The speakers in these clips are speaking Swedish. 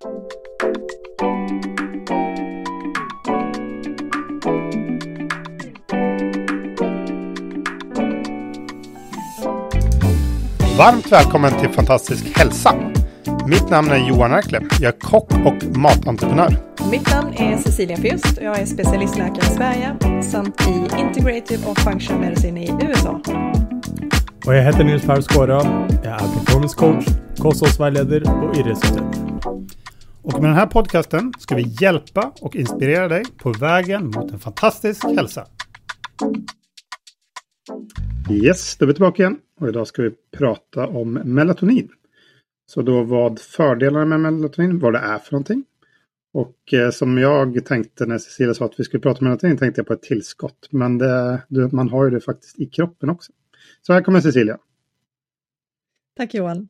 Varmt välkommen till Fantastisk hälsa. Mitt namn är Johan Erkle. Jag är kock och matentreprenör. Mitt namn är Cecilia Fürst och jag är specialistläkare i Sverige samt i Integrative och Functional Medicine i USA. Och jag heter Nils Per Skåra. Jag är performance coach, kosthållsvägledare och idrottsutöver. Och med den här podcasten ska vi hjälpa och inspirera dig på vägen mot en fantastisk hälsa. Yes, då är vi tillbaka igen. Och idag ska vi prata om melatonin. Så då vad fördelarna med melatonin, vad det är för någonting. Och eh, som jag tänkte när Cecilia sa att vi skulle prata om melatonin tänkte jag på ett tillskott. Men det, man har ju det faktiskt i kroppen också. Så här kommer Cecilia. Tack Johan.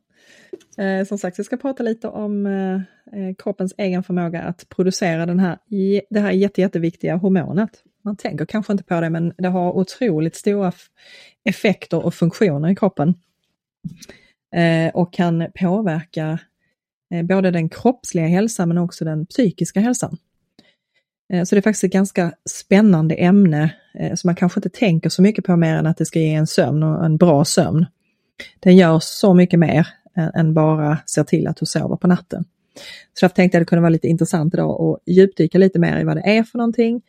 Eh, som sagt, jag ska prata lite om eh, eh kroppens egen förmåga att producera den här, det här jätte, jätteviktiga hormonet. Man tänker kanske inte på det, men det har otroligt stora effekter och funktioner i kroppen. Eh, och kan påverka eh, både den kroppsliga hälsan men också den psykiska hälsan. Eh, så det är faktiskt ett ganska spännande ämne eh, som man kanske inte tänker så mycket på mer än att det ska ge en sömn och en bra sömn. Den gör så mycket mer än bara ser till att du sover på natten. Så därför tänkte jag att det kunde vara lite intressant idag att djupdyka lite mer i vad det är för någonting,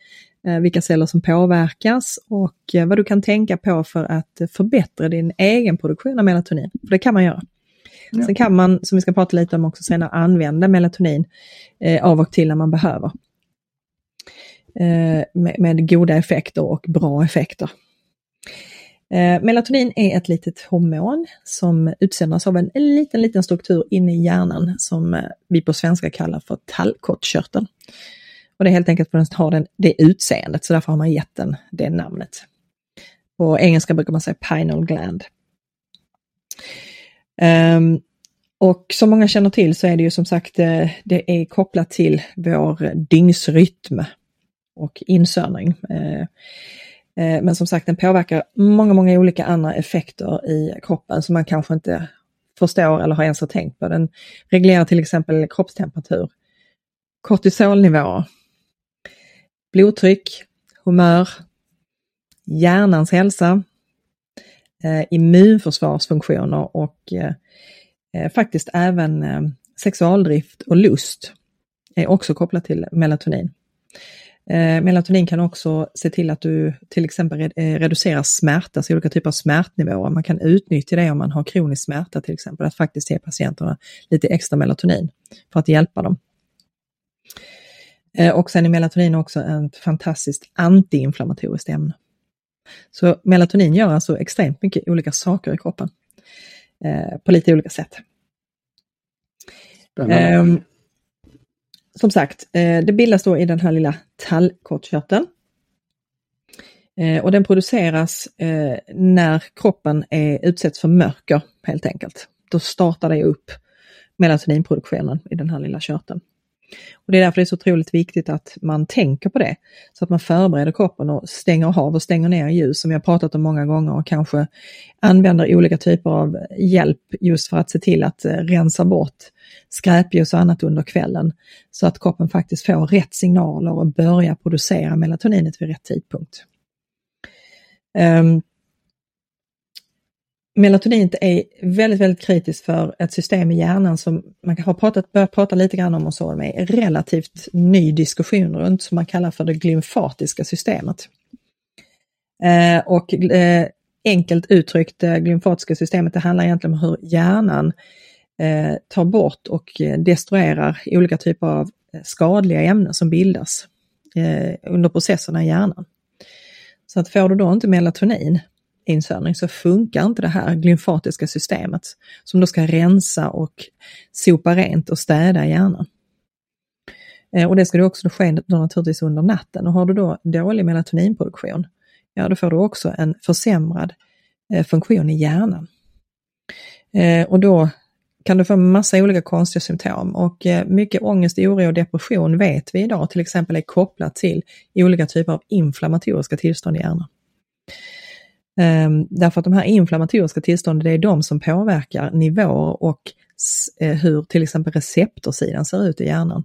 Eh, vilka celler som påverkas och eh, vad du kan tänka på för att förbättra din egen produktion av melatonin. För det kan man göra. Ja. Sen kan man, som vi ska prata lite om också senare, använda melatonin eh, av och till när man behöver. Eh, med, med, goda effekter och bra effekter. Eh, melatonin är ett litet hormon som utsöndras av en liten, liten struktur inne i hjärnan som eh, vi på svenska kallar för tallkottkörteln. Och det är helt enkelt för att den har den, det utseendet, så därför har man gett den det namnet. På engelska brukar man säga pineal gland. Um, och som många känner till så är det ju som sagt, eh, det är kopplat till vår dygnsrytm och insöndring. Eh, Eh, men som sagt, den påverkar många, många olika andra effekter i kroppen som man kanske inte förstår eller har ens har tänkt på. Den reglerar till exempel kroppstemperatur, kortisolnivåer, blodtryck, humör, hjärnans hälsa, eh, immunförsvarsfunktioner och eh, faktiskt även sexualdrift och lust är också kopplat till melatonin. Eh, melatonin kan också se till att du till exempel eh, reducerar smärta, så olika typer av smärtnivåer. Man kan utnyttja det om man har kronisk smärta till exempel, att faktiskt ge patienterna lite extra melatonin för att hjälpa dem. Eh, och sen är melatonin också ett fantastiskt antiinflammatoriskt ämne. Så melatonin gör alltså extremt mycket olika saker i kroppen. Eh, på lite olika sätt. Eh, som sagt, eh, det bildas då i den här lilla tallkottkörteln. Eh, och den produceras eh, när kroppen är, utsätts för mörker helt enkelt. Då startar det upp melatoninproduktionen i den här lilla körteln. Och Det är därför det är så otroligt viktigt att man tänker på det. Så att man förbereder kroppen och stänger av och stänger ner ljus som jag pratat om många gånger och kanske använder olika typer av hjälp just för att se till att eh, rensa bort skräpljus och annat under kvällen. Så att kroppen faktiskt får rätt signaler och börjar producera melatoninet vid rätt tidpunkt. Um, melatoninet är väldigt, väldigt kritiskt för ett system i hjärnan som man har pratat, börjat prata lite grann om och så med relativt ny diskussion runt som man kallar för det glymfatiska systemet. Eh, och eh, enkelt uttryckt, det glymfatiska systemet, det handlar egentligen om hur hjärnan eh, tar bort och eh, destruerar olika typer av eh, skadliga ämnen som bildas eh, under processerna i hjärnan. Så att får du då inte melatonin insöndring så funkar inte det här glymfatiska systemet som då ska rensa och sopa rent och städa hjärnan. Eh, och det ska då också ske då naturligtvis under natten och har du då dålig melatoninproduktion, ja då får du också en försämrad eh, funktion i hjärnan. Eh, och då kan du få massa olika konstiga symptom och mycket ångest, oro och depression vet vi idag till exempel är kopplat till olika typer av inflammatoriska tillstånd i hjärnan. Ehm, därför att de här inflammatoriska tillstånden, det är de som påverkar nivåer och eh, hur till exempel receptorsidan ser ut i hjärnan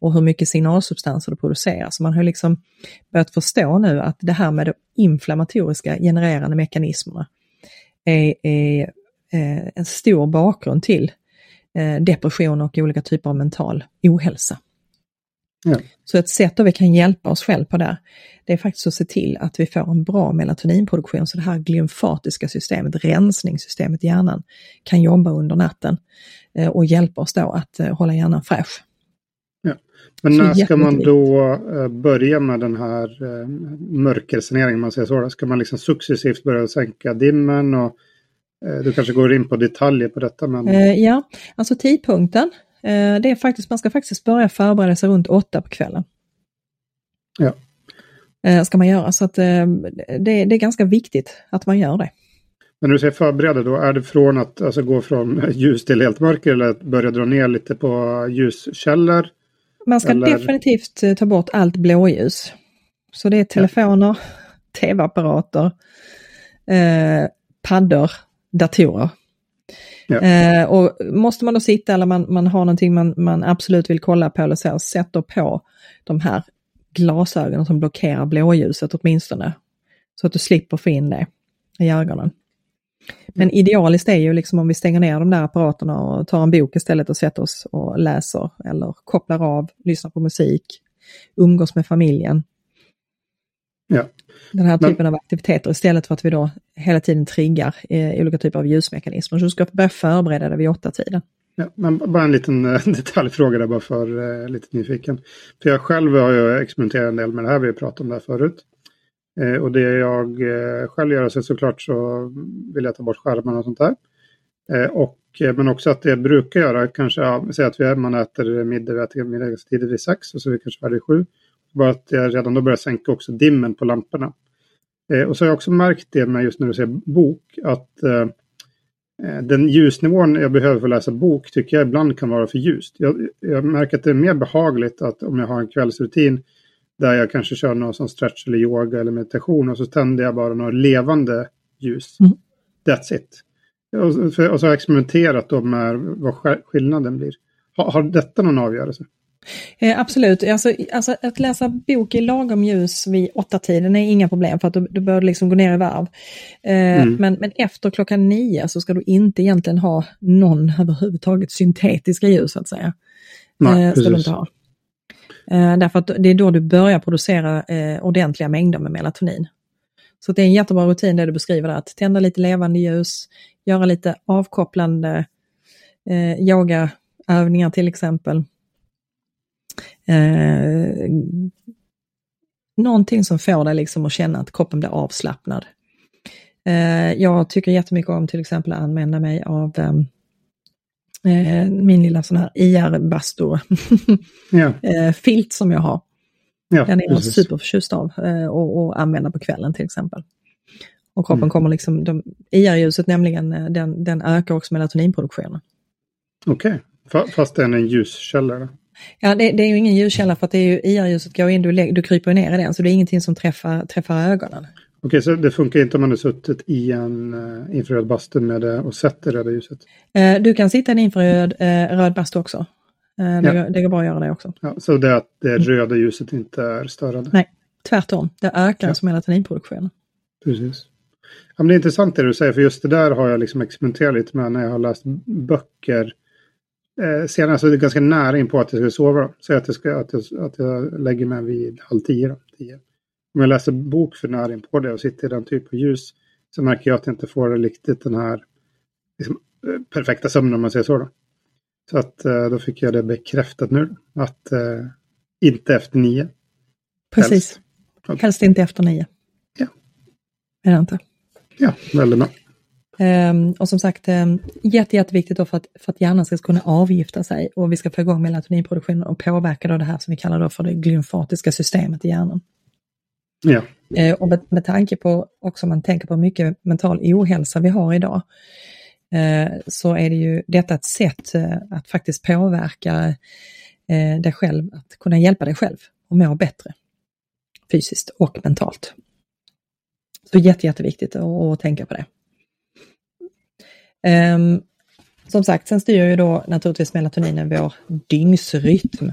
och hur mycket signalsubstanser det produceras. Man har liksom börjat förstå nu att det här med de inflammatoriska genererande mekanismerna är, är eh, en stor bakgrund till eh, depression och olika typer av mental ohälsa. Ja. Så ett sätt där vi kan hjälpa oss själva på det, det är faktiskt att se till att vi får en bra melatoninproduktion så det här glymfatiska systemet, rensningssystemet i hjärnan, kan jobba under natten eh, och hjälpa oss då att eh, hålla hjärnan fräsch. Ja. Men när ska man då eh, börja med den här mörkersaneringen, man säger så? Ska man liksom successivt börja sänka dimmen och du kanske går in på detaljer på detta? Men... Ja, alltså tidpunkten det är faktiskt, man ska faktiskt börja förbereda sig runt åtta på kvällen. Ja. Eh, ska man göra, så att eh, det, det är ganska viktigt att man gör det. Men när du säger förbereda då, är det från att alltså, gå från ljus till helt mörker eller att börja dra ner lite på ljuskällor? Man ska eller? definitivt ta bort allt blåljus. Så det är telefoner, ja. tv-apparater, eh, paddor, datorer. Ja. Eh, och måste man då sitta eller man, man har någonting man, man absolut vill kolla på eller så, sätt då på de här glasögonen som blockerar blåljuset åtminstone. Så att du slipper få in det i ögonen. Men idealiskt är ju liksom om vi stänger ner de där apparaterna och tar en bok istället och sätter oss och läser eller kopplar av, lyssnar på musik, umgås med familjen. Ja. Den här typen Men... av aktiviteter istället för att vi då hela tiden triggar eh, olika typer av ljusmekanismer. Så du ska börja förbereda dig vid åtta tiden. Ja, men bara en liten uh, detaljfråga där bara för uh, lite nyfiken. För jag själv har ju experimenterat en del med det här, vi har pratat om det här förut. Uh, och det jag uh, själv gör, så såklart så vill jag ta bort skärmarna och sånt där. och, men också att det jag brukar göra, kanske, ja, säg att vi, man äter middag, vi äter middag tidigt vid sex och så är vi kanske färdiga sju. Bara att jag redan då börjar sänka också dimmen på lamporna. Eh, och så har jag också märkt det med just när du säger bok att eh, eh, den ljusnivån jag behöver för att läsa bok tycker jag ibland kan vara för ljust. Jag, jag, märker att det är mer behagligt att om jag har en kvällsrutin där jag kanske kör någon som stretch eller yoga eller meditation och så tänder jag bara några levande ljus. Mm. That's it. Och, och, så har jag experimenterat då med vad skillnaden blir. Har, har detta någon avgörelse? Eh, absolut, alltså, alltså, att läsa bok i lagom ljus vid åtta tiden är inga problem för att du, du bör liksom gå ner i varv. Eh, mm. men, men efter klockan nio så ska du inte egentligen ha någon överhuvudtaget syntetiska ljus så att säga. Nej, eh, ska du inte ha. Eh, därför att det är då du börjar producera eh, ordentliga mängder med melatonin. Så det är en jättebra rutin det du beskriver där, att tända lite levande ljus, göra lite avkopplande eh, yogaövningar till exempel Eh, någonting som får dig liksom att känna att kroppen blir avslappnad. Eh, jag tycker jättemycket om till exempel att använda mig av ehm, eh, min lilla sån här IR-bastu ja. Eh, filt som jag har. Ja, Den är jag superförtjust av eh, och, och använda på kvällen till exempel. Och kroppen mm. kommer liksom, de, IR-ljuset nämligen, eh, den, den ökar också melatoninproduktionen. Okej, okay. fast den är en ljuskälla? Ja, det, det, är ju ingen ljuskälla för att det är ju IR-ljuset går in, du, du kryper ner i den, så det är ingenting som träffar, träffar ögonen. Okej, så det funkar inte om man har suttit i en uh, infraröd bastu med det och sett det röda ljuset? Uh, du kan sitta i en infraröd uh, röd bastu också. Uh, det, ja. går, det går bra att göra det också. Ja, så det är att det röda ljuset inte är störande? Nej, tvärtom. Det ökar ja. som melatoninproduktionen. Precis. Ja, men det är intressant det du säger, för just det där har jag liksom experimenterat lite med när jag har läst böcker eh, senare, så det är ganska nära in på att jag ska sova. Säg att, jag ska, att, jag, att jag lägger mig vid halv tio, då, tio. Om jag läser bok för nära in på det och sitter i den typen av ljus så märker jag att jag inte får riktigt den här liksom, eh, perfekta sömnen om man säger så. Då. Så att eh, då fick jag det bekräftat nu att eh, inte efter nio. Precis. Helst, Helst inte efter nio. Ja. Är det inte? Ja, väldigt bra. Um, och som sagt, um, jätte, jätteviktigt då för att, för att hjärnan ska kunna avgifta sig och vi ska få igång melatoninproduktionen och påverka då det här som vi kallar då för det glymfatiska systemet i hjärnan. Ja. Uh, och med, med tanke på, också om man tänker på mycket mental ohälsa vi har idag, uh, så är det ju detta ett sätt uh, att faktiskt påverka dig själv, att kunna hjälpa dig själv och må bättre fysiskt och mentalt. Så jätte, jätteviktigt att tänka på det. Um, som sagt, sen styr ju då naturligtvis melatoninen vår dygnsrytm.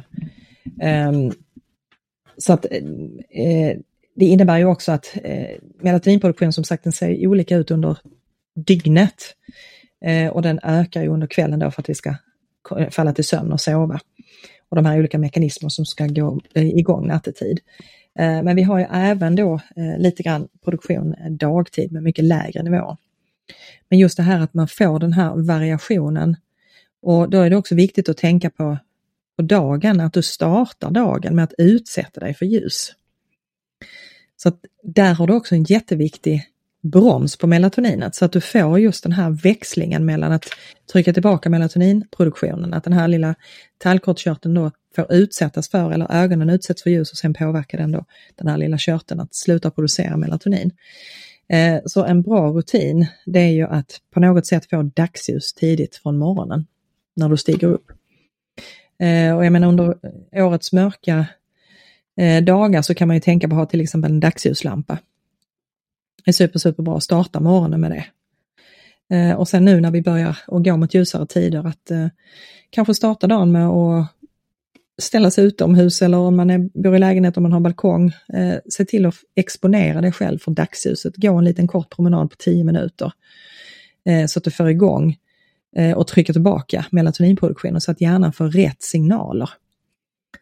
Um, så att eh, det innebär ju också att eh, melatoninproduktion som sagt den ser olika ut under dygnet. Eh, och den ökar ju under kvällen då för att vi ska eh, falla till sömn och sova. Och de här olika mekanismerna som ska gå eh, igång nattetid. Eh, men vi har ju även då eh, lite grann produktion eh, dagtid med mycket lägre nivåer. Men just det här att man får den här variationen och då är det också viktigt att tänka på, på dagen, att du startar dagen med att utsätta dig för ljus. Så att där har du också en jätteviktig broms på melatoninet så att du får just den här växlingen mellan att trycka tillbaka melatoninproduktionen, att den här lilla tallkottkörteln då får utsättas för, eller ögonen utsätts för ljus och sen påverkar den då den här lilla körteln att sluta producera melatonin. Eh, så en bra rutin det är ju att på något sätt få dagsljus tidigt från morgonen när du stiger upp. Eh, och jag menar under årets mörka eh, dagar så kan man ju tänka på att ha till exempel en dagsljuslampa. Det är super, superbra att starta morgonen med det. Och sen nu när vi börjar att gå mot ljusare tider att kanske starta dagen med att ställa sig utomhus eller om man är, bor i lägenhet och man har balkong, eh, se till att exponera dig själv för dagsljuset. Gå en liten kort promenad på 10 minuter eh, så att du får igång eh, och trycker tillbaka melatoninproduktionen så att hjärnan får rätt signaler.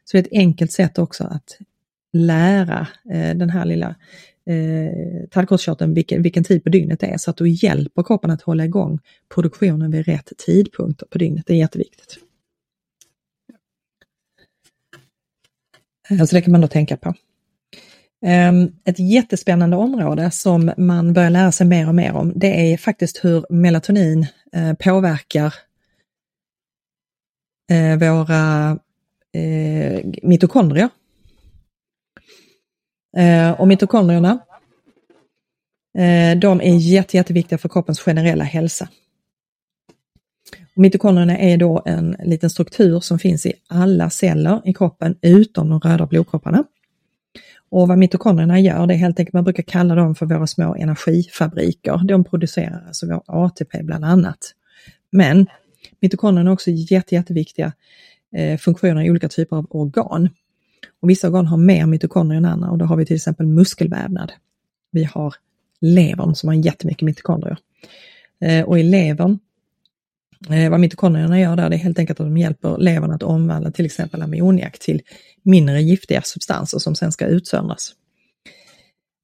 Så det är ett enkelt sätt också att lära eh, den här lilla eh, tallkottkörteln vilken, vilken tid på dygnet det är så att du hjälper kroppen att hålla igång produktionen vid rätt tidpunkt på dygnet. Det är jätteviktigt. Eh, så det kan man då tänka på. Ehm, ett jättespännande område som man börjar lära sig mer och mer om, det är faktiskt hur melatonin eh, påverkar eh, våra mitokondrier. Och mitokondrierna, de är jätte, jätteviktiga för kroppens generella hälsa. Mitokondrierna är då en liten struktur som finns i alla celler i kroppen utom de röda blodkropparna. Och vad mitokondrierna gör, det är helt enkelt, man brukar kalla dem för våra små energifabriker. De producerar alltså vår ATP bland annat. Men mitokondrierna är också jätte, jätteviktiga eh, funktioner i olika typer av organ. Och vissa organ har mer mitokondrier än andra och då har vi till exempel muskelvävnad. Vi har levern som har jättemycket mitokondrier. Eh, och i levern Eh, vad mitokondrierna gör där, det är helt enkelt att de hjälper levern att omvandla till exempel ammoniak till mindre giftiga substanser som sen ska utsöndras.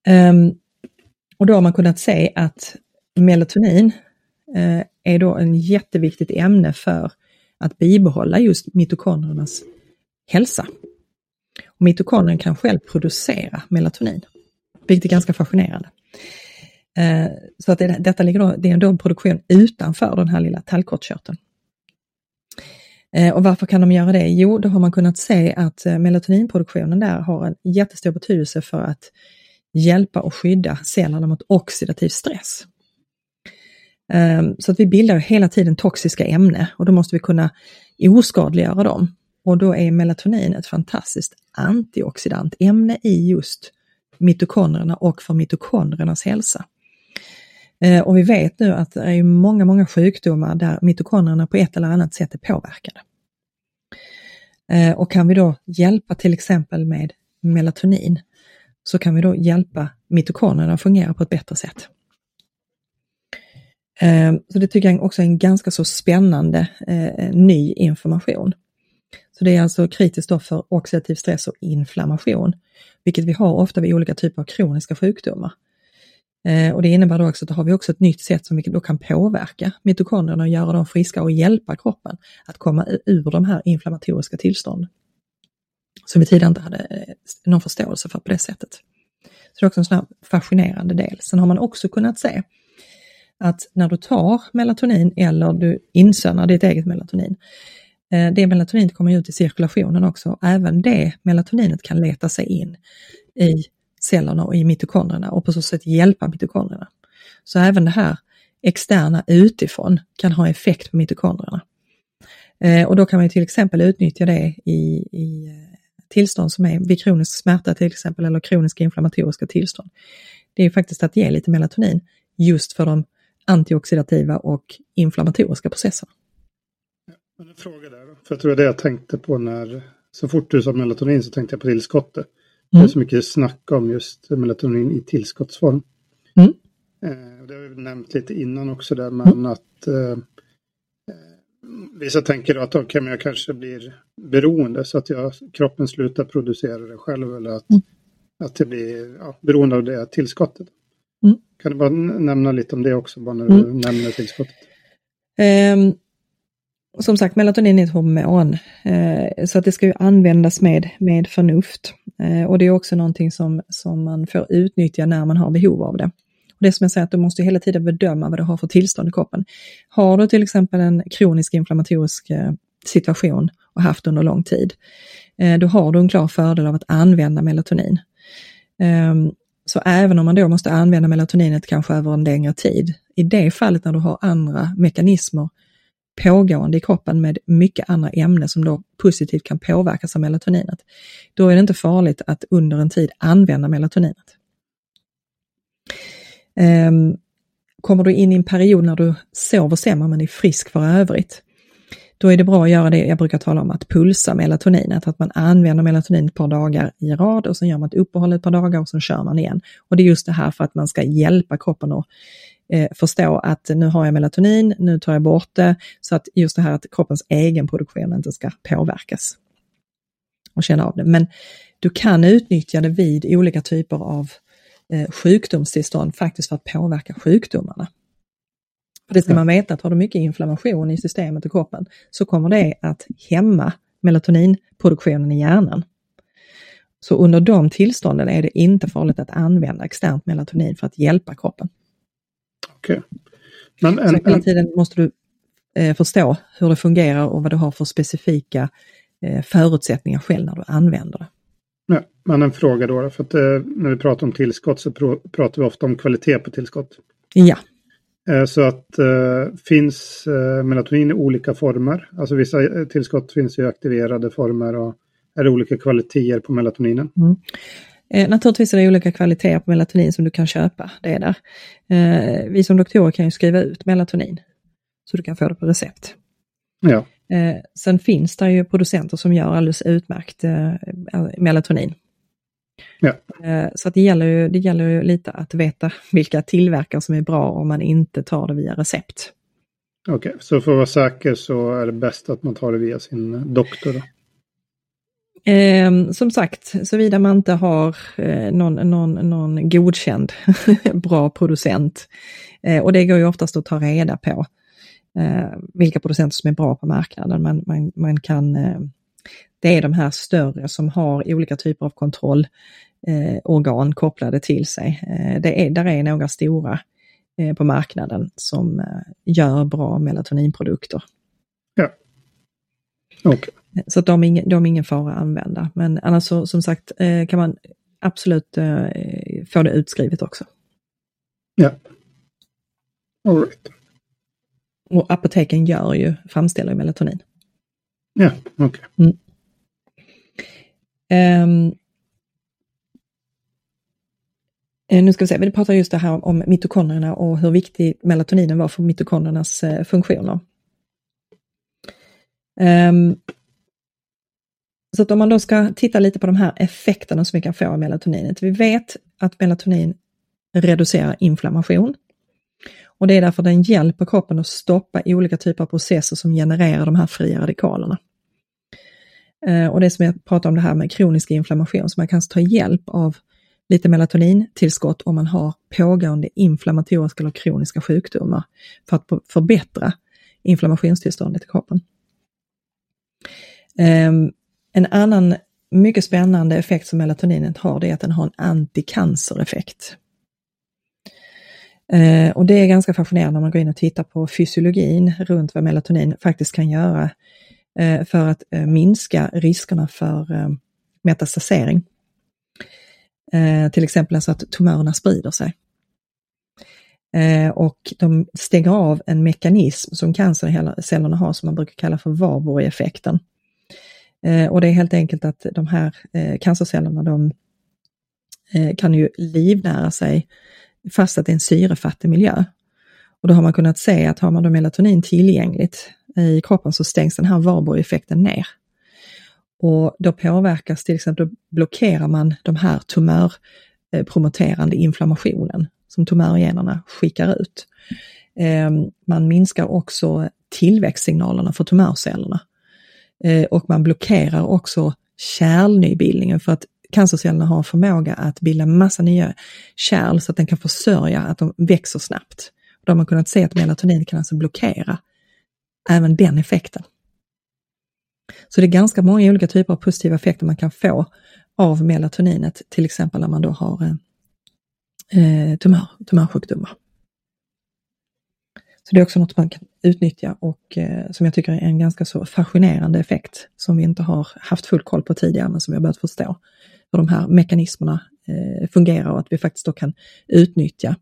Um, och då har man kunnat se att melatonin eh, är då en jätteviktigt ämne för att bibehålla just mitokondriernas hälsa. Och mitokondrien kan själv producera melatonin, vilket är ganska fascinerande. Eh, så att det, detta ligger då, det är ändå en produktion utanför den här lilla tallkottkörteln. Eh, och varför kan de göra det? Jo, då har man kunnat se att eh, melatoninproduktionen där har en jättestor betydelse för att hjälpa och skydda cellerna mot oxidativ stress. Så att vi bildar hela tiden toxiska ämnen och då måste vi kunna oskadliggöra dem. Och då är melatonin ett fantastiskt antioxidantämne i just mitokondrierna och för mitokondriernas hälsa. Eh, och vi vet nu att det är många, många sjukdomar där mitokondrierna på ett eller annat sätt är påverkade. Eh, och kan vi då hjälpa till exempel med melatonin så kan vi då hjälpa mitokondrierna att fungera på ett bättre sätt. Eh, så det tycker jag också är en ganska så spännande ny information. Så det är alltså kritiskt då för oxidativ stress och inflammation, vilket vi har ofta vid olika typer av kroniska sjukdomar. Eh, och det innebär då också att då har vi också ett nytt sätt som vi då kan påverka mitokondrierna och göra dem friska och hjälpa kroppen att komma ur de här inflammatoriska tillstånden. Som vi tidigare inte hade eh, någon förståelse för på det sättet. Så det är också en sån här fascinerande del. Sen har man också kunnat se att när du tar melatonin eller du insöndrar ditt eget melatonin, eh, det melatoninet kommer ut i cirkulationen också. Även det melatoninet kan leta sig in i cellerna och i mitokondrierna och på så sätt hjälpa mitokondrierna. Så även det här externa utifrån kan ha effekt på mitokondrierna. Eh, och då kan man till exempel utnyttja det i, i eh, tillstånd som är vid kronisk smärta till exempel eller kroniska inflammatoriska tillstånd. Det är faktiskt att ge lite melatonin just för de antioxidativa och inflammatoriska processerna. Ja, en fråga där. För jag tror det var det jag tänkte på när så fort du sa melatonin så tänkte jag på tillskottet. Det är Mm. så mycket snack om just melatonin i tillskottsform. Mm. Eh, det har vi nämnt lite innan också där, men att eh, eh, vissa tänker att okej, men jag kanske blir beroende så att jag, kroppen slutar producera det själv eller att, Mm. att det blir ja, beroende av det tillskottet. Mm. Kan du bara nämna lite om det också, bara när du Mm. nämner tillskottet? Ehm, som sagt, melatonin är ett hormon, eh, så att det ska ju användas med, med förnuft. Eh, och det är också någonting som, som man får utnyttja när man har behov av det. Och det är som jag säger, att du måste hela tiden bedöma vad du har för tillstånd i kroppen. Har du till exempel en kronisk inflammatorisk eh, situation och haft under lång tid, eh, då har du en klar fördel av att använda melatonin. Ehm, så även om man då måste använda melatoninet kanske över en längre tid, i det fallet när du har andra mekanismer pågående i kroppen med mycket andra ämnen som då positivt kan påverkas av melatoninet, då är det inte farligt att under en tid använda melatoninet. Ehm, kommer du in i en period när du sover sämre men är frisk för övrigt, då är det bra att göra det jag brukar tala om att pulsa melatoninet, att man använder melatonin ett par dagar i rad och sen gör man ett uppehåll ett par dagar och sen kör man igen. Och det är just det här för att man ska hjälpa kroppen att eh, förstå att nu har jag melatonin, nu tar jag bort det, så att just det här att kroppens egen produktion inte ska påverkas och känna av det. Men du kan utnyttja det vid olika typer av eh, sjukdomstillstånd faktiskt för att påverka sjukdomarna. För det ska man veta att har du mycket inflammation i systemet och kroppen så kommer det att hämma melatoninproduktionen i hjärnan. Så under de tillstånden är det inte farligt att använda externt melatonin för att hjälpa kroppen. Okej. Men Så en, hela en, tiden måste du eh, förstå hur det fungerar och vad du har för specifika eh, förutsättningar själv när du använder det. ja, men en fråga då, för att eh, när vi pratar om tillskott så pr- pratar vi ofta om kvalitet på tillskott. Ja, Eh, Så att eh, finns eh, melatonin i olika former. Alltså vissa tillskott finns i aktiverade former och är det olika kvaliteter på melatoninen. Eh, naturligtvis är det olika kvaliteter på melatonin som du kan köpa, det är där. Eh, vi som doktorer kan ju skriva ut melatonin, så du kan få det på recept. Ja, Eh, sen finns det ju producenter som gör alldeles utmärkt eh, melatonin. Ja. Eh, så att det, gäller ju, det gäller ju lite att veta vilka tillverkare som är bra om man inte tar det via recept. okej. Så för att vara säker så är det bäst att man tar det via sin doktor. Då. Eh, som sagt, såvida man inte har eh, någon, någon, någon godkänd bra producent. Eh, och det går ju oftast att ta reda på eh, vilka producenter som är bra på marknaden. Man, man, man kan, eh, det är de här större som har olika typer av kontrollorgan eh, kopplade till sig. Eh, det är, där är några stora eh, på marknaden som eh, gör bra melatoninprodukter. Okej. Så att de, är ingen, de är ingen fara att använda. Men annars så, som sagt eh, kan man absolut eh, få det utskrivet också. Ja. All right. Och apoteken gör ju, framställer ju melatonin. Ja, okej. Ehm, eh, nu ska vi se, vi pratar just det här om, mitokondrierna och hur viktig melatoninen var för mitokondriernas funktioner. Um, så att om man då ska titta lite på de här effekterna som vi kan få av melatoninet. Vi vet att melatonin reducerar inflammation. Och det är därför den hjälper kroppen att stoppa olika typer av processer som genererar de här fria radikalerna. Ehm, och det som jag pratar om det här med kronisk inflammation, så man kan ta hjälp av lite melatonintillskott om man har pågående inflammatoriska eller kroniska sjukdomar för att förbättra inflammationstillståndet i kroppen. Ehm, en annan mycket spännande effekt som melatoninet har det är att den har en anticancereffekt. Ehm, och det är ganska fascinerande när man går in och tittar på fysiologin runt vad melatonin faktiskt kan göra eh, för att eh, minska riskerna för eh, metastasering. Ehm, till exempel alltså att tumörerna sprider sig. Och de stänger av en mekanism som cancercellerna har som man brukar kalla för Warburg-effekten. Eh, och det är helt enkelt att de här eh, cancercellerna de eh, kan ju livnära sig fast att det är en syrefattig miljö. Och då har man kunnat se att har man då melatonin tillgängligt i kroppen så stängs den här Warburg-effekten ner. Och då påverkas till exempel, då blockerar man de här tumörpromoterande inflammationen som tumörgenerna skickar ut. Ehm, man minskar också tillväxtsignalerna för tumörcellerna. Eh, och man blockerar också kärlnybildningen för att cancercellerna har förmåga att bilda massa nya kärl så att den kan försörja att de växer snabbt. Då har man kunnat se att melatonin kan alltså blockera även den effekten. Så det är ganska många olika typer av positiva effekter man kan få av melatoninet, till exempel när man då har eh, eh tumör, tumörsjukdomar. Så det är också något man kan utnyttja och eh, som jag tycker är en ganska så fascinerande effekt som vi inte har haft full koll på tidigare men som vi har börjat förstå hur de här mekanismerna eh, fungerar och att vi faktiskt då kan utnyttja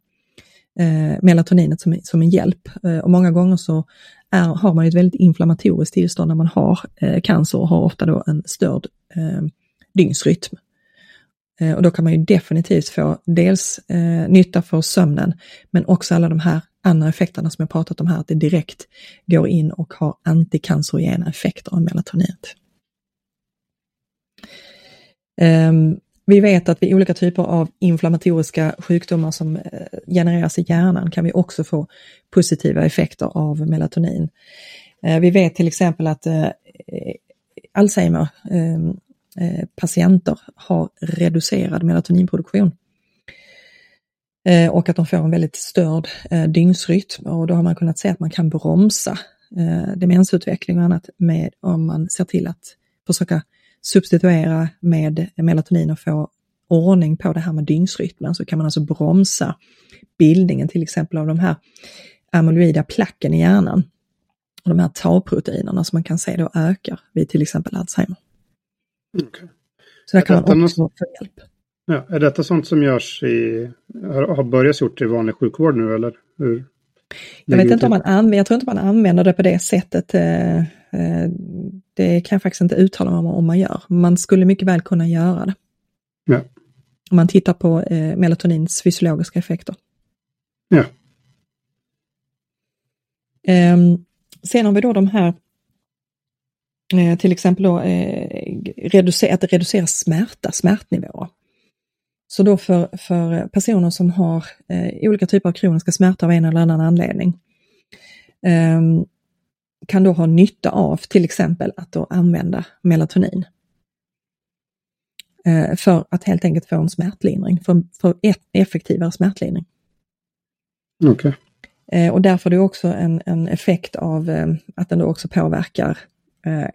eh, melatoninet som, som en hjälp. Eh, och många gånger så är, har man ett väldigt inflammatoriskt tillstånd när man har eh, cancer och har ofta då en störd eh, dygnsrytm. Eh, och då kan man ju definitivt få dels eh, nytta för sömnen men också alla de här andra effekterna som jag pratat om här, att det direkt går in och har antikancerogena effekter av melatoninet. Um, ehm, vi vet att vid olika typer av inflammatoriska sjukdomar som eh, genereras i hjärnan kan vi också få positiva effekter av melatonin. Eh, vi vet till exempel att eh, Alzheimer ehm, Eh, patienter har reducerad melatoninproduktion eh, och att de får en väldigt störd eh, dygnsrytm och då har man kunnat se att man kan bromsa demensutveckling och annat med om man ser till att försöka substituera med melatonin och få ordning på det här med dygnsrytmen så kan man alltså bromsa bildningen till exempel av de här amyloida placken i hjärnan. Och de här tauproteinerna som man kan se då ökar vid till exempel Alzheimer. Okay. Så där kan man också något... få hjälp. Ja, är detta sånt som görs i, har börjat gjort i vanlig sjukvård nu eller? Hur? Jag vet inte om man använder, jag tror inte man använder det på det sättet. Eh, eh, det kan jag faktiskt inte uttala mig om om man gör. Man skulle mycket väl kunna göra det. Ja. Om man tittar på eh, melatonins fysiologiska effekter. Ja. Um, sen har vi då de här, till exempel då, eh, reducer, att reducera smärta, smärtnivåer. Så då för, för personer som har eh, olika typer av kroniska smärta av en eller annan anledning um, kan då ha nytta av till exempel att då använda melatonin. Eh, för att helt enkelt få en smärtlindring, för, för ett effektivare smärtlindring. Okay. Eh, och därför är det också en, en effekt av eh, att den då också påverkar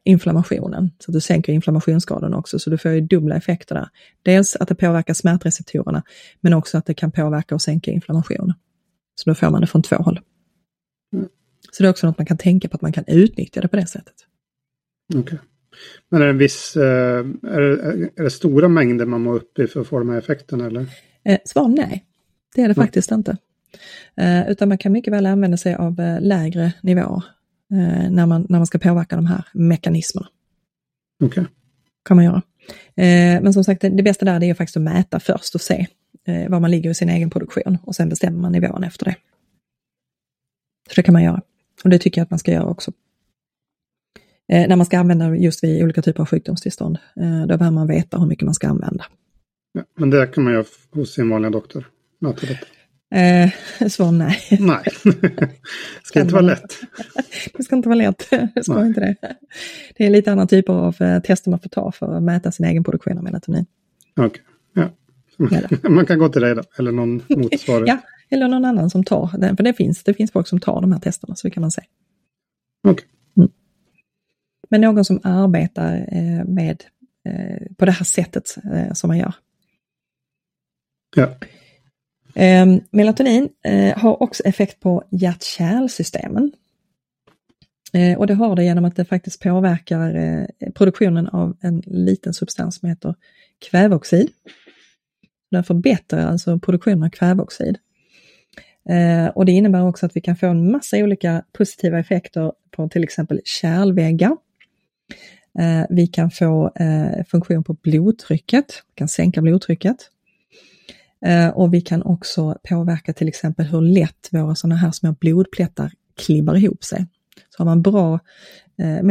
inflammationen. Så du sänker inflammationsgraden också, så du får ju dubbla effekter där. Dels att det påverkar smärtreceptorerna, men också att det kan påverka och sänka inflammationen. Så då får man det från två håll. Mm. Så det är också något man kan tänka på att man kan utnyttja det på det sättet. Okay. Men är det en viss, eh, är det, är det stora mängder man må upp i för att få de här effekterna eller? Eh, svar nej, det är det mm. faktiskt inte. Eh, utan man kan mycket väl använda sig av eh, lägre nivåer eh, när, man, när man ska påverka de här mekanismerna. Okay. Kan man göra. Eh, men som sagt, det, det bästa där är faktiskt att mäta först och se var man ligger i sin egen produktion och sen bestämmer man nivån efter det. Så det kan man göra. Och det tycker jag att man ska göra också. Eh, när man ska använda just vid olika typer av sjukdomstillstånd. Eh, då behöver man veta hur mycket man ska använda. Ja, men det kan man göra hos sin vanliga doktor? Möta detta. Eh, svar nej. Nej, det ska inte vara lätt. det ska inte vara lätt, det ska nej. inte det. Det är lite andra typer av eh, tester man får ta för att mäta sin egen produktion av melatonin. Okej, okay. ja. Man kan gå till dig då, eller någon motsvarighet. ja, eller någon annan som tar den, för det finns, det finns folk som tar de här testerna, så det kan man se. Okay. Mm. Men någon som arbetar eh, med eh, på det här sättet eh, som man gör. Ja. Ehm, eh, melatonin har också effekt på hjärt-kärlsystemen. Eh, och det har det genom att det faktiskt påverkar eh, produktionen av en liten substans som heter kväveoxid. Den förbättrar alltså produktionen av kväveoxid. Eh, och det innebär också att vi kan få en massa olika positiva effekter på till exempel kärlväggar. Eh, vi kan få eh, funktion på blodtrycket, vi kan sänka blodtrycket. Eh, och vi kan också påverka till exempel hur lätt våra sådana här små blodplättar klibbar ihop sig. Så har man bra eh,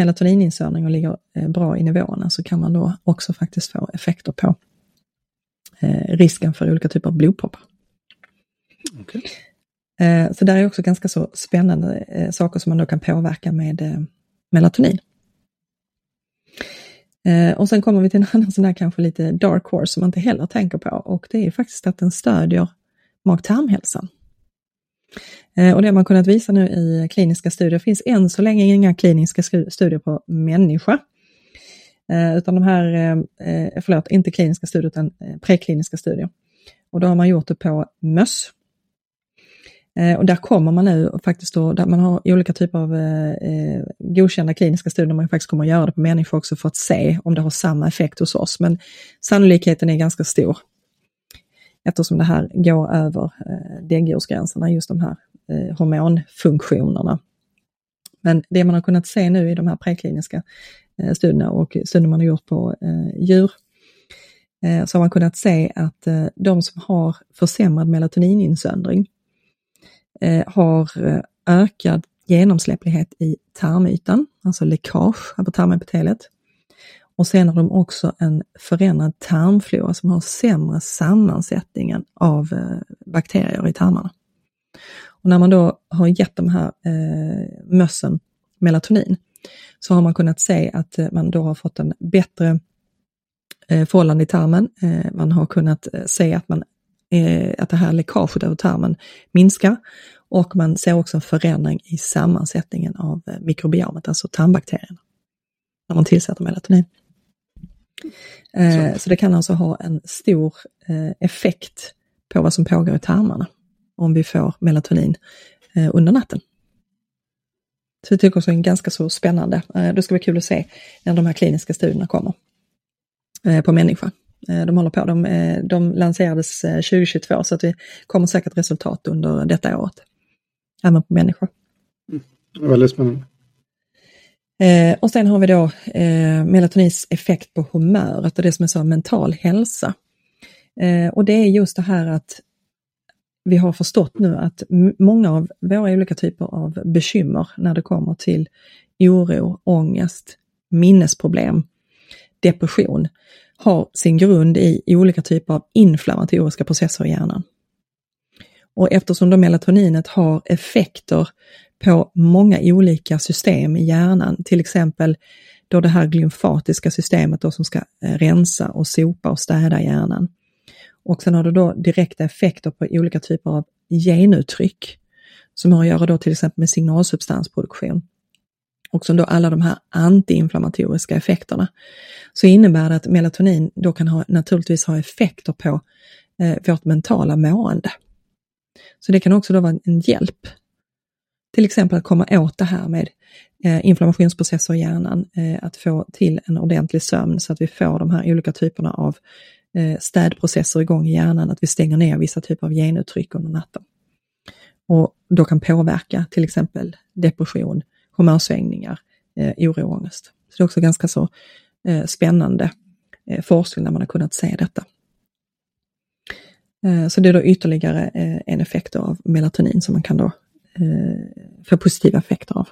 och ligger eh, bra i nivåerna så kan man då också faktiskt få effekter på eh, risken för olika typer av blodproppar. Okay. Så där är också ganska så spännande saker som man då kan påverka med eh. Och sen kommer vi till en annan sån där kanske lite dark horse som man inte heller tänker på och det är faktiskt att den stödjer mag-tarmhälsan. Eh, och det har man kunnat visa nu i kliniska studier. Det finns än så länge inga kliniska studier på människa. Eh, utan de här, eh, förlåt, inte kliniska studier utan prekliniska studier. Och då har man gjort det på möss Eh, och där kommer man nu faktiskt då, där man har olika typer av eh, eh, godkända kliniska studier, man faktiskt kommer att göra det på människor också för att se om det har samma effekt hos oss. Men sannolikheten är ganska stor eftersom det här går över eh, däggdjursgränserna, just de här eh, hormonfunktionerna. Men det man har kunnat se nu i de här prekliniska eh, studierna och studier man har gjort på eh, djur eh, så har man kunnat se att eh, de som har försämrad melatonininsöndring, Eh, har eh, ökad genomsläpplighet i tarmytan, alltså läckage alltså på tarmepitelet. Och sen har de också en förändrad tarmflora som har sämre sammansättningen av eh, bakterier i tarmarna. Och när man då har gett de här eh, mössen melatonin så har man kunnat se att eh, man då har fått en bättre eh, förhållande i tarmen. Eh, man har kunnat se att man eh, att det här läckaget över tarmen minskar och man ser också en förändring i sammansättningen av eh, mikrobiomet, alltså tarmbakterierna, när man tillsätter melatonin. Eh, så det kan alltså ha en stor eh, effekt på vad som pågår i tarmarna om vi får melatonin eh, under natten. Så jag tycker också det är ganska så spännande. Eh, det ska bli kul att se när de här kliniska studierna kommer på människa. Eh, de håller på, de, eh, de lanserades 2022 eh, så att det kommer säkert resultat under detta året. Även på människor. Mm. Väldigt spännande. Eh, och sen har vi då eh, melatonins effekt på humöret och det som är så mental hälsa. Eh, och det är just det här att vi har förstått nu att många av våra olika typer av bekymmer när det kommer till oro, ångest, minnesproblem, depression, har sin grund i olika typer av inflammatoriska processer i hjärnan. Och eftersom då melatoninet har effekter på många olika system i hjärnan, till exempel då det här glymfatiska systemet då som ska eh, rensa och sopa och städa hjärnan. Och sen har det då direkta effekter på olika typer av genuttryck som har att göra då till exempel med signalsubstansproduktion och som då alla de här antiinflammatoriska effekterna, så innebär det att melatonin då kan ha, naturligtvis ha effekter på eh, vårt mentala mående. Så det kan också då vara en hjälp. Till exempel att komma åt det här med eh, inflammationsprocesser i hjärnan, eh, att få till en ordentlig sömn så att vi får de här olika typerna av eh, städprocesser igång i hjärnan, att vi stänger ner vissa typer av genuttryck under natten. Och då kan påverka till exempel depression, humörsvängningar, eh, oro och ångest. Så det är också ganska så eh, spännande eh, forskning när man har kunnat se detta. Eh, så det är då ytterligare eh, en effekt av melatonin som man kan då eh, få positiva effekter av.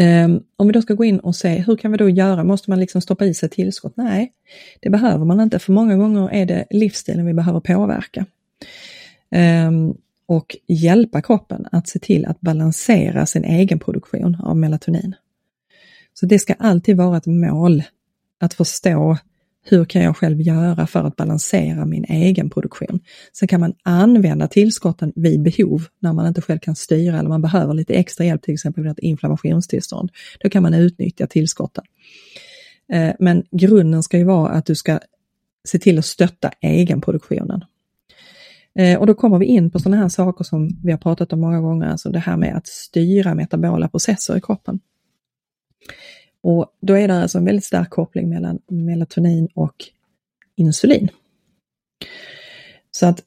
Ehm, om vi då ska gå in och se hur kan vi då göra? Måste man liksom stoppa i sig tillskott? Nej, det behöver man inte för många gånger är det livsstilen vi behöver påverka. Ehm, och hjälpa kroppen att se till att balansera sin egen produktion av melatonin. Så det ska alltid vara ett mål att förstå hur kan jag själv göra för att balansera min egen produktion? Sen kan man använda tillskotten vid behov när man inte själv kan styra eller man behöver lite extra hjälp, till exempel vid ett inflammationstillstånd. Då kan man utnyttja tillskotten. Eh, men grunden ska ju vara att du ska se till att stötta egenproduktionen. Eh, och då kommer vi in på sådana här saker som vi har pratat om många gånger, alltså det här med att styra metabola processer i kroppen. Och då är det alltså en väldigt stark koppling mellan melatonin och insulin. Så att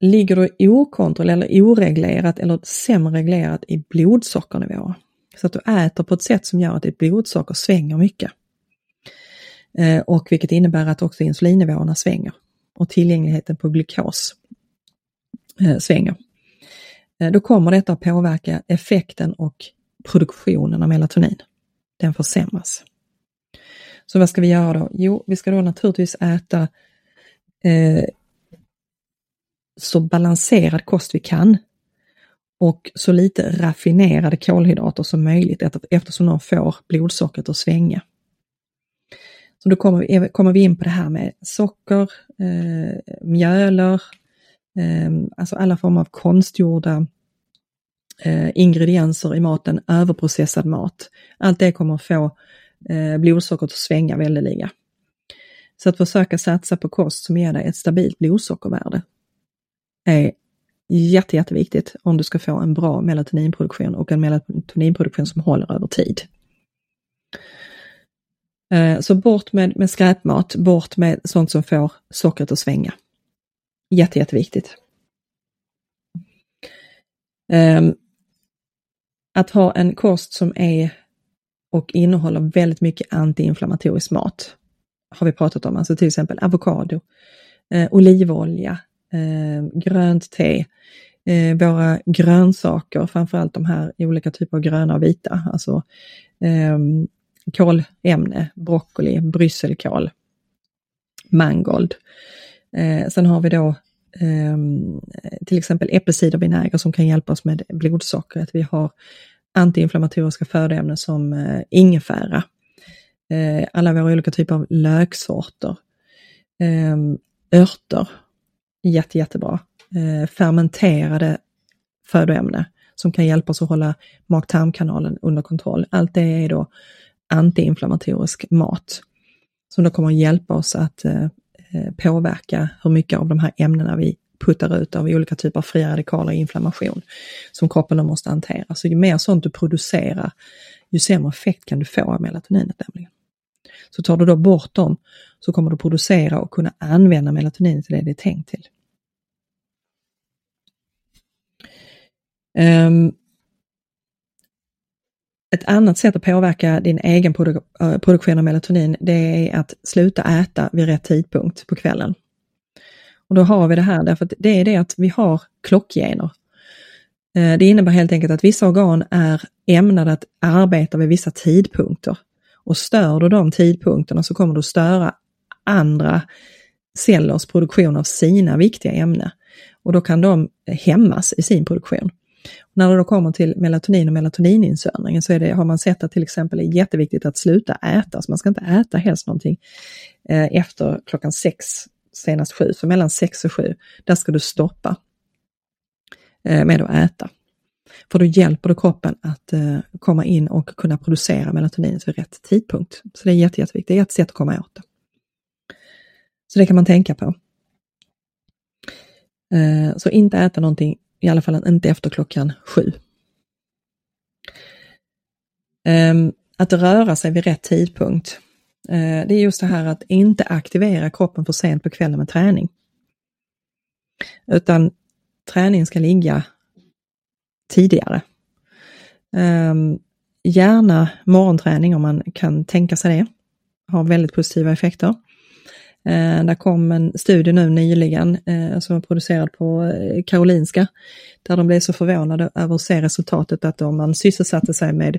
ligger du okontrollerat eller oreglerat eller sämre reglerat i blodsockernivåer, så att du äter på ett sätt som gör att ditt blodsocker svänger mycket. Eh, och vilket innebär att också insulinnivåerna svänger och tillgängligheten på glukos Eh, svänger. eh, då kommer detta att påverka effekten och produktionen av melatonin. Den försämras. Så vad ska vi göra då? Jo, vi ska då naturligtvis äta eh, så balanserad kost vi kan och så lite raffinerade kolhydrater som möjligt eftersom de får blodsockret att svänga. Så då kommer vi, kommer vi in på det här med socker, eh, mjöler, Ehm, alltså alla former av konstgjorda eh, ingredienser i maten, överprocessad mat. Allt det kommer få eh, blodsockret att svänga väldeliga. Så att försöka satsa på kost som ger dig ett stabilt blodsockervärde är jätte, jätteviktigt om du ska få en bra melatoninproduktion och en melatoninproduktion som håller över tid. Eh, så bort med, med skräpmat, bort med sånt som får sockret att svänga. Jätte, jätteviktigt. Ehm, att ha en kost som är och innehåller väldigt mycket antiinflammatorisk mat har vi pratat om, alltså till exempel avokado, eh, olivolja, ehm, grönt te, eh, våra grönsaker, framförallt de här olika typer av gröna och vita, alltså eh, kolämne, broccoli, brysselkål, mangold. Eh, sen har vi då eh, till exempel äppelcidervinäger som kan hjälpa oss med blodsockret. Vi har antiinflammatoriska födoämnen som eh, ingefära, eh, alla våra olika typer av löksorter, eh, örter, jätte, jättebra. Eh, fermenterade födoämnen som kan hjälpa oss att hålla mag-tarmkanalen under kontroll. Allt det är då antiinflammatorisk mat som då kommer att hjälpa oss att eh, Eh, påverka hur mycket av de här ämnena vi puttar ut av olika typer av fria radikaler i inflammation som kroppen då måste hantera. Så ju mer sånt du producerar, ju sämre effekt kan du få av melatoninet nämligen. Så tar du då bort dem så kommer du producera och kunna använda melatoninet till det det är tänkt till. Um, ett annat sätt att påverka din egen produ eh, produktion av melatonin, det är att sluta äta vid rätt tidpunkt på kvällen. Och då har vi det här därför att det är det att vi har klockgener. Eh, det innebär helt enkelt att vissa organ är ämnade att arbeta vid vissa tidpunkter. Och stör du de tidpunkterna så kommer du störa andra cellers produktion av sina viktiga ämnen. Och då kan de hämmas i sin produktion. När det då kommer till melatonin och melatonininsöndringen så är det, har man sett att till exempel är jätteviktigt att sluta äta, så man ska inte äta helst någonting eh, efter klockan sex, senast sju, för mellan sex och sju, där ska du stoppa eh, med att äta. För då hjälper du kroppen att eh, komma in och kunna producera melatonin vid rätt tidpunkt. Så det är jätte, jätteviktigt, det är ett sätt att komma åt det. Så det kan man tänka på. Så inte äta någonting i alla fall inte efter klockan sju. Ehm, att röra sig vid rätt tidpunkt. Eh, det är just det här att inte aktivera kroppen för sent på kvällen med träning. Utan träningen ska ligga tidigare. Ehm, gärna morgonträning om man kan tänka sig det. Har väldigt positiva effekter. Eh, där kom en studie nu nyligen eh, som var producerad på eh, Karolinska där de blev så förvånade över att se resultatet att om man sysselsatte sig med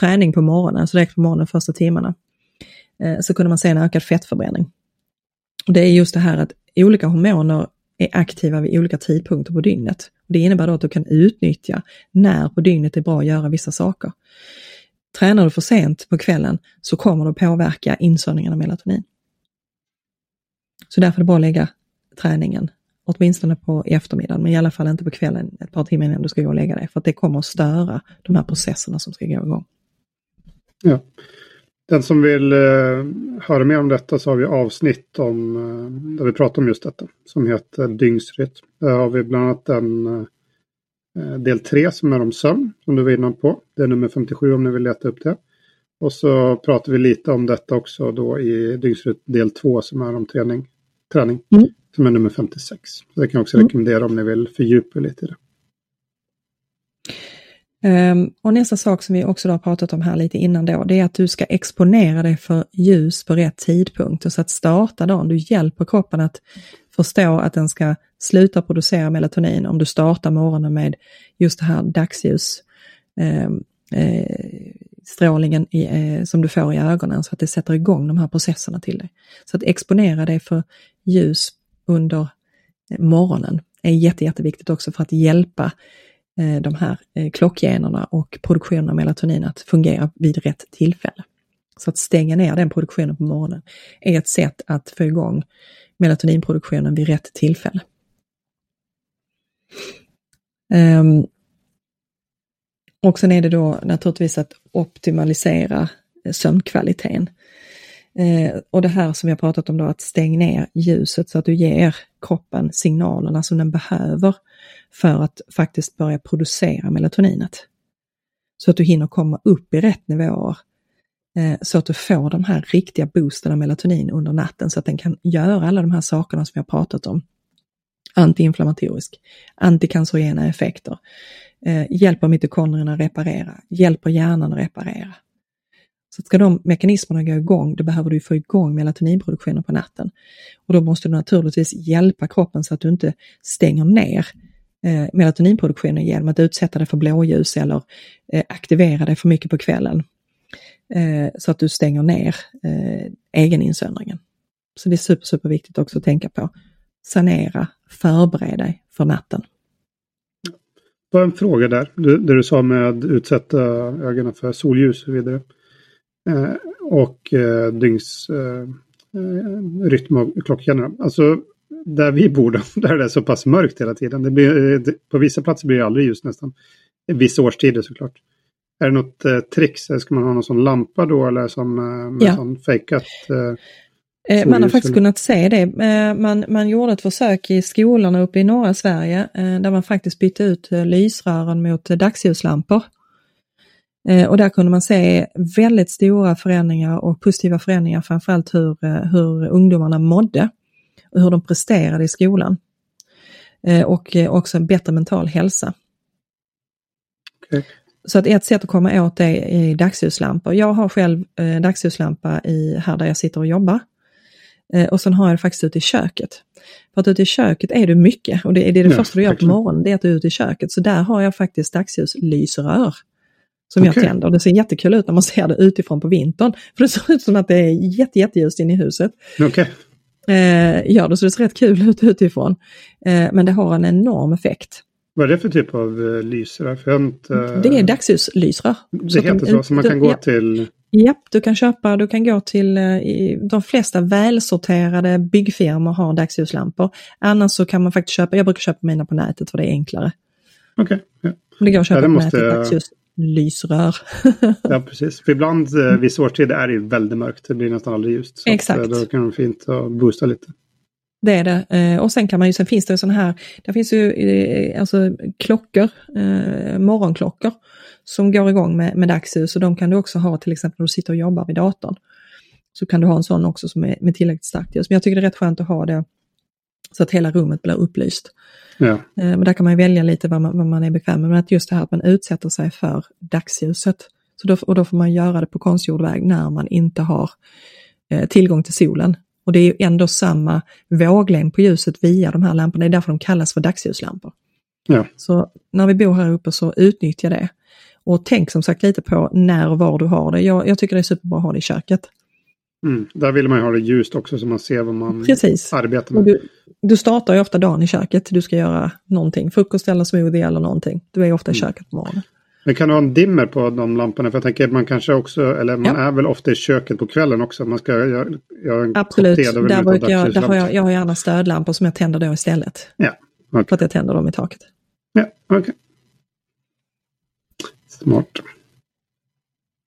träning på morgonen, så direkt på morgonen första timmarna, eh, så kunde man se en ökad fettförbränning. Och det är just det här att olika hormoner är aktiva vid olika tidpunkter på dygnet. Det innebär då att du kan utnyttja när på dygnet det är bra att göra vissa saker. Tränar du för sent på kvällen så kommer det påverka insöndringen av melatonin. Så därför är det bra att lägga träningen åtminstone på eftermiddagen, men i alla fall inte på kvällen ett par timmar innan du ska gå och lägga dig, för att det kommer att störa de här processerna som ska gå igång. Ja. Den som vill eh, höra mer om detta så har vi avsnitt om, eh, där vi pratar om just detta, som heter dygnsrytm. Där har vi bland annat en eh, del 3 som är om sömn, som du var inne på. Det är nummer 57 om ni vill leta upp det. Och så pratar vi lite om detta också då i dygnsrytm del 2 som är om träning träning. Mm. Som är nummer 56. Så det kan jag också mm. rekommendera om ni vill fördjupa lite i det. Um, och nästa sak som vi också har pratat om här lite innan då, det är att du ska exponera dig för ljus på rätt tidpunkt. Så att starta dagen, du hjälper kroppen att förstå att den ska sluta producera melatonin om du startar morgonen med just det här dagsljus. Eh, eh, strålningen i, eh, som du får i ögonen så att det sätter igång de här processerna till dig. Så att exponera dig för ljus under eh, morgonen är jätte, jätteviktigt också för att hjälpa eh, de här eh, klockgenerna och produktionen av melatonin att fungera vid rätt tillfälle. Så att stänga ner den produktionen på morgonen är ett sätt att få igång melatoninproduktionen vid rätt tillfälle. Ehm, och sen är det då naturligtvis att optimalisera sömnkvaliteten. Eh, och det här som vi har pratat om då, att stäng ner ljuset så att du ger kroppen signalerna som den behöver för att faktiskt börja producera melatoninet. Så att du hinner komma upp i rätt nivåer Eh, så att du får de här riktiga boosten av melatonin under natten så att den kan göra alla de här sakerna som jag har pratat om. Antiinflammatorisk, antikancerogena effekter, eh, hjälper mitokondrierna att reparera, hjälper hjärnan att reparera. Så ska de mekanismerna gå igång, då behöver du få igång melatoninproduktionen på natten. Och då måste du naturligtvis hjälpa kroppen så att du inte stänger ner eh, melatoninproduktionen genom att utsätta dig för blåljus eller eh, aktivera dig för mycket på kvällen eh, så att du stänger ner eh, egeninsöndringen. Så det är super, super viktigt också att tänka på. Sanera, förbered dig för natten. Bara en fråga där, det, du sa med att utsätta ögonen för solljus och vidare. Eh, och eh, dygns eh, eh och klockgenerna. Alltså där vi bor då, där är det så pass mörkt hela tiden. Det blir, eh, på vissa platser blir det aldrig ljus nästan. Vissa årstider såklart. Är det något eh, tricks? Ska man ha någon sån lampa då eller som eh, ja. sån fejkat? Eh, man har faktiskt kunnat se det. Man, man gjorde ett försök i skolorna uppe i norra Sverige där man faktiskt bytte ut lysrören mot dagsljuslampor. Och där kunde man se väldigt stora förändringar och positiva förändringar, framförallt hur, hur ungdomarna mådde och hur de presterade i skolan. Och också en bättre mental hälsa. Okay. Så att ett sätt att komma åt det är dagsljuslampor. Jag har själv eh, dagsljuslampa i, här där jag sitter och jobbar. Eh, och sen har jag det faktiskt ute i köket. För att ute i köket är du mycket och det är det, det ja, första du gör på morgonen, det är att du är ute i köket. Så där har jag faktiskt dagsljuslysrör som okay. jag tänder. Det ser jättekul ut när man ser det utifrån på vintern. För det ser ut som att det är jätte, jätteljust inne i huset. Okay. Eh, gör det, så det ser rätt kul ut utifrån. Eh, men det har en enorm effekt. Vad är det för typ av uh, lysrör? För inte, uh... Det är dagsljuslysrör. Det så heter så, så man kan gå ja. till? Ja, du kan köpa, du kan gå till, uh, de flesta välsorterade byggfirmor har dagsljuslampor. Annars så kan man faktiskt köpa, jag brukar köpa mina på nätet för det är enklare. Okej. Okay, ja. Det går att köpa ja, på nätet, jag... dagsljuslysrör. ja, precis. För ibland, uh, vid årstider är det ju väldigt mörkt. Det blir nästan aldrig ljust. Så Exakt. Att, då kan det vara fint att boosta lite. Det är det. Eh, och sen kan man ju, sen finns det sådana här, det finns ju eh, alltså klockor, eh, morgonklockor som går igång med, med dagsljus och de kan du också ha till exempel när du sitter och jobbar vid datorn. Så kan du ha en sån också som är med tillräckligt starkt ljus. Men jag tycker det är rätt skönt att ha det så att hela rummet blir upplyst. Ja. Men där kan man välja lite vad man, vad man är bekväm med. Men att just det här att man utsätter sig för dagsljuset. Så då, och då får man göra det på konstgjord väg när man inte har eh, tillgång till solen. Och det är ju ändå samma våglängd på ljuset via de här lamporna, det är därför de kallas för dagsljuslampor. Ja. Så när vi bor här uppe så utnyttja det. Och tänk som sagt lite på när och var du har det. Jag, jag tycker det är superbra att ha det i köket. Mm, där vill man ju ha det ljust också så man ser vad man Precis. arbetar med. Du, du, startar ju ofta dagen i köket. Du ska göra någonting, frukost eller smoothie eller någonting. Du är ofta i mm. köket på morgonen. Men kan du ha en dimmer på de lamporna? För jag tänker att man kanske också, eller man ja. är väl ofta i köket på kvällen också. Man ska göra, göra en Absolut, där, brukar jag, där har jag, jag har gärna stödlampor som jag tänder då istället. Ja. Okay. För att jag tänder dem i taket. Ja, okej. Okay. Smart.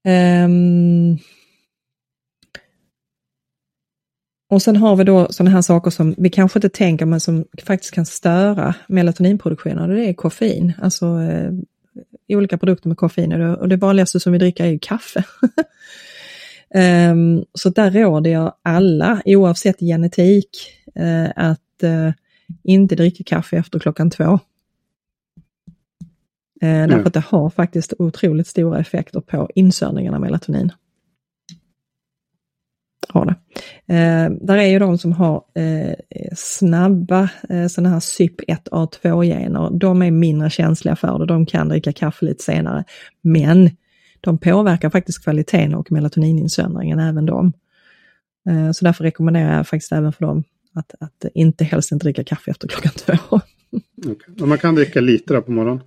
Um, och sen har vi då sådana här saker som vi kanske inte tänker men som faktiskt kan störa melatoninproduktionen och det är koffein. Alltså eh, olika produkter med koffein och det vanligaste som vi dricker är ju kaffe. um, så där råder jag alla, oavsett genetik, uh, att uh, inte dricka kaffe efter klockan två. Eh, därför att det har faktiskt otroligt stora effekter på insöndringen av melatonin. Har det. Eh, där är ju de som har eh, snabba eh, sådana här CYP1A2-gener. De är mindre känsliga för det. De kan dricka kaffe lite senare. Men de påverkar faktiskt kvaliteten och melatonininnsöndringen, även de. Eh, så därför rekommenderar jag faktiskt även för dem att, att inte helst inte dricka kaffe efter klockan två. Okay. man kan dricka lite där på morgonen?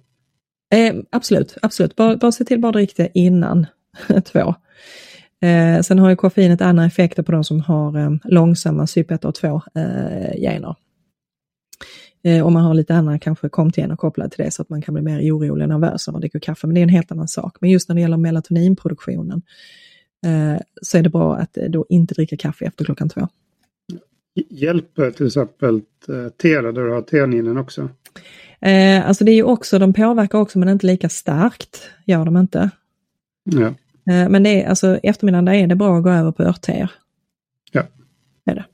Eh, absolut, absolut. Bara, bara se till bara dricka det innan två. Eh, sen har ju koffeinet andra effekter på de som har eh, långsamma CYP1A2-gener. Eh, och man har lite andra kanske komtgener kopplade till det så att man kan bli mer orolig och nervös när man dricker kaffe. Men det är en helt annan sak. Men just när det gäller melatoninproduktionen eh, så är det bra att eh, då inte dricka kaffe efter klockan två. Hjälper till exempel eh, te där du har teaninen också? Eh, alltså det är ju också, de påverkar också men inte lika starkt, gör de inte. Ja. Eh, men det är alltså eftermiddagen är det bra att gå över på örtteer. Ja. Är det.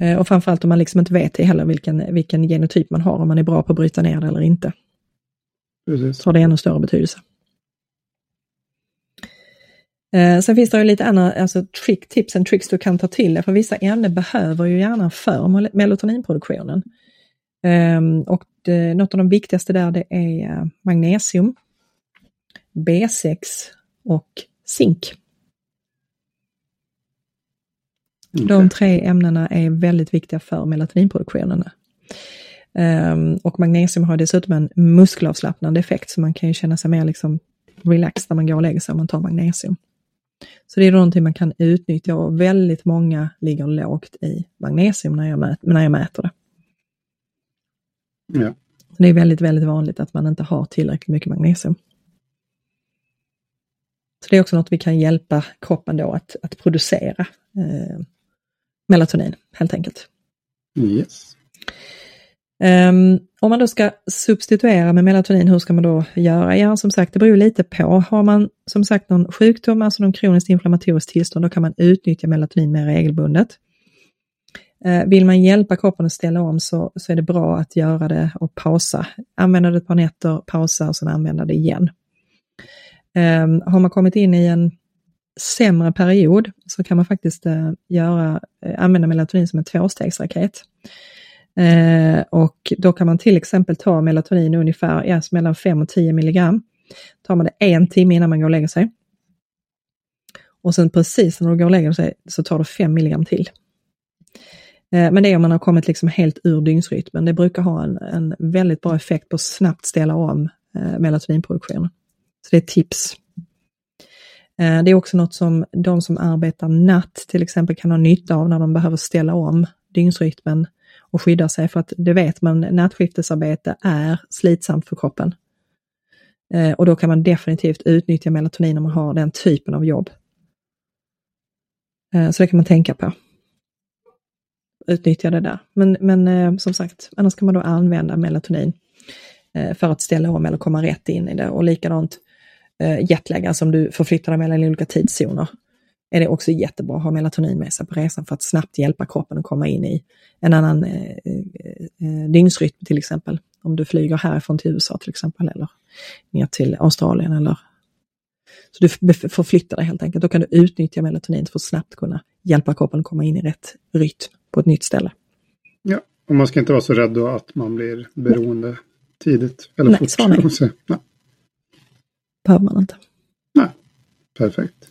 Eh, och framförallt om man liksom inte vet heller vilken, vilken genotyp man har, om man är bra på att bryta ner det eller inte. Precis. Så har det ännu större betydelse. Eh, sen finns det ju lite andra alltså, trick, tips and tricks du kan ta till för vissa ämnen behöver ju gärna för melatoninproduktionen. Um, och något av de viktigaste där det är magnesium, B6 och zink. Okay. De tre ämnena är väldigt viktiga för melatoninproduktionen. Um, och magnesium har dessutom en muskelavslappnande effekt så man kan ju känna sig mer liksom relaxed när man går och lägger sig om man tar magnesium. Så det är någonting man kan utnyttja och väldigt många ligger lågt i magnesium när jag, mät, när jag mäter det. Ja. Det är väldigt, väldigt vanligt att man inte har tillräckligt mycket magnesium. Så det är också något vi kan hjälpa kroppen då att, att producera eh, melatonin helt enkelt. Yes. Um, om man då ska substituera med melatonin, hur ska man då göra? Ja, som sagt, det beror lite på. Har man som sagt någon sjukdom, alltså någon kroniskt inflammatoriskt tillstånd, då kan man utnyttja melatonin mer regelbundet. Uh, vill man hjälpa kroppen att ställa om så, så är det bra att göra det och pausa. Använda det ett par nätter, pausa och sen använda det igen. Ehm, har man kommit in i en sämre period så kan man faktiskt eh, göra, eh, använda melatonin som en tvåstegsraket. Eh, och då kan man till exempel ta melatonin ungefär yes, mellan 5 och 10 milligram. Tar man det en timme innan man går och lägger sig. Och sen precis när du går och lägger sig så tar du 5 milligram till. Eh, men det är om man har kommit liksom helt ur dygnsrytmen. Det brukar ha en, en väldigt bra effekt på att snabbt ställa om eh, melatoninproduktionen. Så det är ett tips. Eh, det är också något som de som arbetar natt till exempel kan ha nytta av när de behöver ställa om dygnsrytmen och skydda sig för att det vet man, nattskiftesarbete är slitsamt för kroppen. Eh, och då kan man definitivt utnyttja melatonin om man har den typen av jobb. Eh, så det kan man tänka på. Utnyttja det där. Men, men som sagt, annars kan man då använda melatonin för att ställa om eller komma rätt in i det. Och likadant eh, jetlag, som du förflyttar dig mellan olika tidszoner är det också jättebra att ha melatonin med sig på resan för att snabbt hjälpa kroppen att komma in i en annan eh, eh, dygnsrytm till exempel. Om du flyger härifrån till USA till exempel eller ner till Australien eller så du förflyttar dig helt enkelt. Då kan du utnyttja melatonin för att snabbt kunna hjälpa kroppen att komma in i rätt rytm på ett nytt ställe. Ja, och man ska inte vara så rädd då att man blir beroende Nej. tidigt. Eller nej, fort. Nej. Behöver man inte. Nej, perfekt.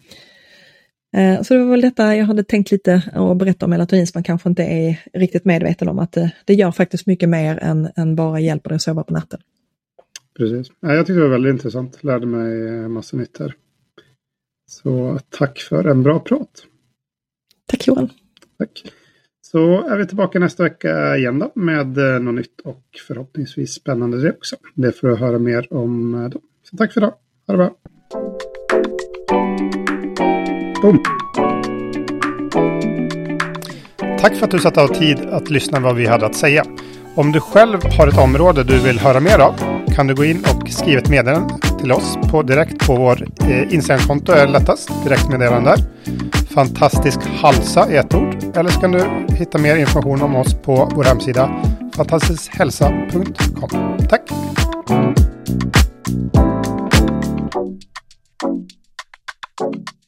Eh, så det var väl detta jag hade tänkt lite och berätta om melatonin som man kanske inte är riktigt medveten om att det, det gör faktiskt mycket mer än, än bara hjälper dig att sova på natten. Precis. jag tyckte det var väldigt intressant. Lärde mig eh, massa nytt här. Så tack för en bra prat. Tack Johan. Tack. Så är vi tillbaka nästa vecka igen då med eh, något nytt och förhoppningsvis spännande det också. Det får du höra mer om då. Så tack för idag. Ha det bra. Boom. Tack för att du satt av tid att lyssna vad vi hade att säga. Om du själv har ett område du vill höra mer av kan du gå in och skriva ett meddelande till oss på direkt på vår eh, Instagramkonto är lättast. Direktmeddelande där. Fantastisk halsa är ett ord. Eller så kan du hitta mer information om oss på vår hemsida fantastiskhälsa.com. Tack! you